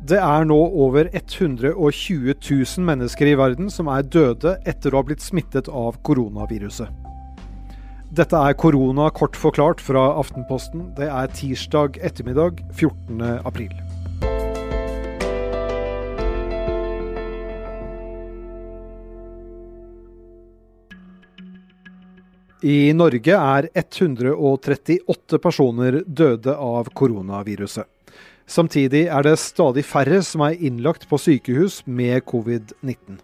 Det er nå over 120 000 mennesker i verden som er døde etter å ha blitt smittet av koronaviruset. Dette er korona kort forklart fra Aftenposten. Det er tirsdag ettermiddag 14. april. I Norge er 138 personer døde av koronaviruset. Samtidig er det stadig færre som er innlagt på sykehus med covid-19.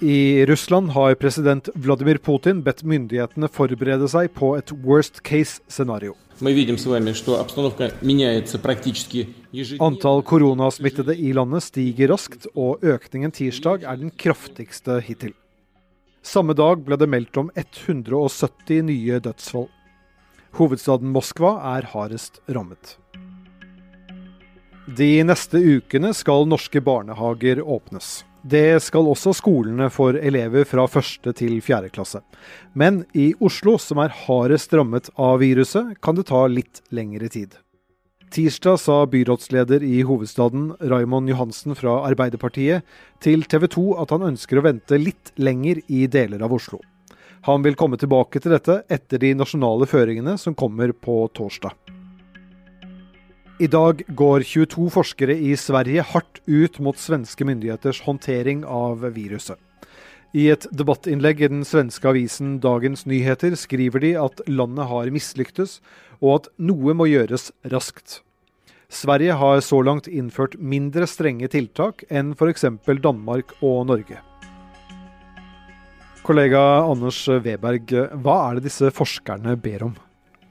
I Russland har president Vladimir Putin bedt myndighetene forberede seg på et worst case-scenario. Antall koronasmittede i landet stiger raskt, og økningen tirsdag er den kraftigste hittil. Samme dag ble det meldt om 170 nye dødsfall. Hovedstaden Moskva er hardest rammet. De neste ukene skal norske barnehager åpnes. Det skal også skolene for elever fra første til fjerde klasse. Men i Oslo, som er hardest rammet av viruset, kan det ta litt lengre tid. Tirsdag sa byrådsleder i hovedstaden, Raimond Johansen fra Arbeiderpartiet, til TV 2 at han ønsker å vente litt lenger i deler av Oslo. Han vil komme tilbake til dette etter de nasjonale føringene som kommer på torsdag. I dag går 22 forskere i Sverige hardt ut mot svenske myndigheters håndtering av viruset. I et debattinnlegg i den svenske avisen Dagens Nyheter skriver de at landet har mislyktes, og at noe må gjøres raskt. Sverige har så langt innført mindre strenge tiltak enn f.eks. Danmark og Norge. Kollega Anders Weberg, hva er det disse forskerne ber om?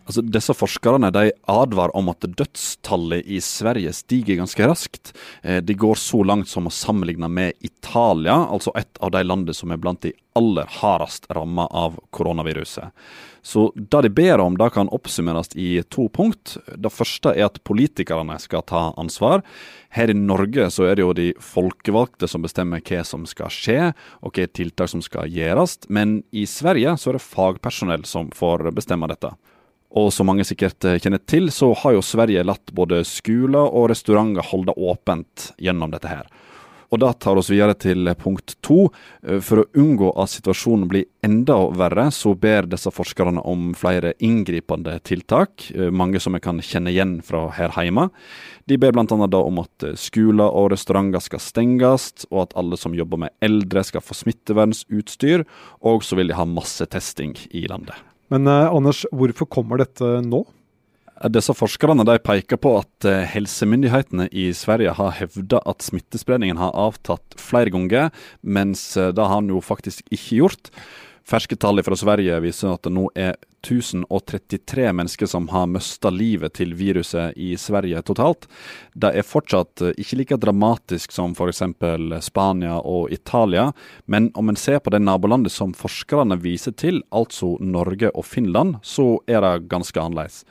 Altså, disse forskerne de advarer om at dødstallet i Sverige stiger ganske raskt. Eh, de går så langt som å sammenligne med Italia, altså et av de landene som er blant de aller hardest ramma av koronaviruset. Så det de ber om, det kan oppsummeres i to punkt. Det første er at politikerne skal ta ansvar. Her i Norge så er det jo de folkevalgte som bestemmer hva som skal skje, og hva tiltak som skal gjøres. Men i Sverige så er det fagpersonell som får bestemme dette. Og som mange sikkert eh, kjenner til, så har jo Sverige latt både skoler og restauranter holde åpent gjennom dette her. Og Det tar oss videre til punkt to. Eh, for å unngå at situasjonen blir enda verre, så ber disse forskerne om flere inngripende tiltak, eh, mange som vi kan kjenne igjen fra her hjemme. De ber bl.a. om at skoler og restauranter skal stenges, og at alle som jobber med eldre skal få smittevernutstyr, og så vil de ha massetesting i landet. Men eh, Anders, hvorfor kommer dette nå? Disse forskerne de peker på at eh, helsemyndighetene i Sverige har hevda at smittespredningen har avtatt flere ganger, mens eh, det har den jo faktisk ikke gjort. Ferske tall fra Sverige viser at det nå er 1033 mennesker som har mista livet til viruset i Sverige totalt. Det er fortsatt ikke like dramatisk som f.eks. Spania og Italia, men om en ser på det nabolandet som forskerne viser til, altså Norge og Finland, så er det ganske annerledes.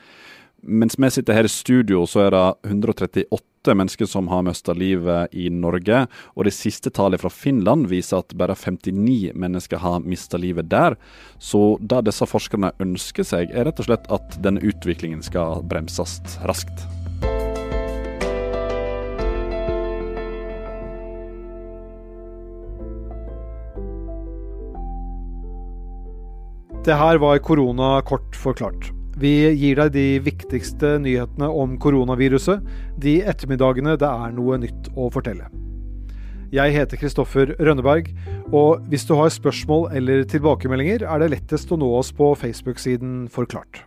Mens vi sitter her i studio, så er det 138 mennesker som har mista livet i Norge. Og det siste tallet fra Finland viser at bare 59 mennesker har mista livet der. Så det disse forskerne ønsker seg, er rett og slett at denne utviklingen skal bremses raskt. Det her var korona kort forklart. Vi gir deg de viktigste nyhetene om koronaviruset de ettermiddagene det er noe nytt å fortelle. Jeg heter Kristoffer Rønneberg, og hvis du har spørsmål eller tilbakemeldinger, er det lettest å nå oss på Facebook-siden Forklart.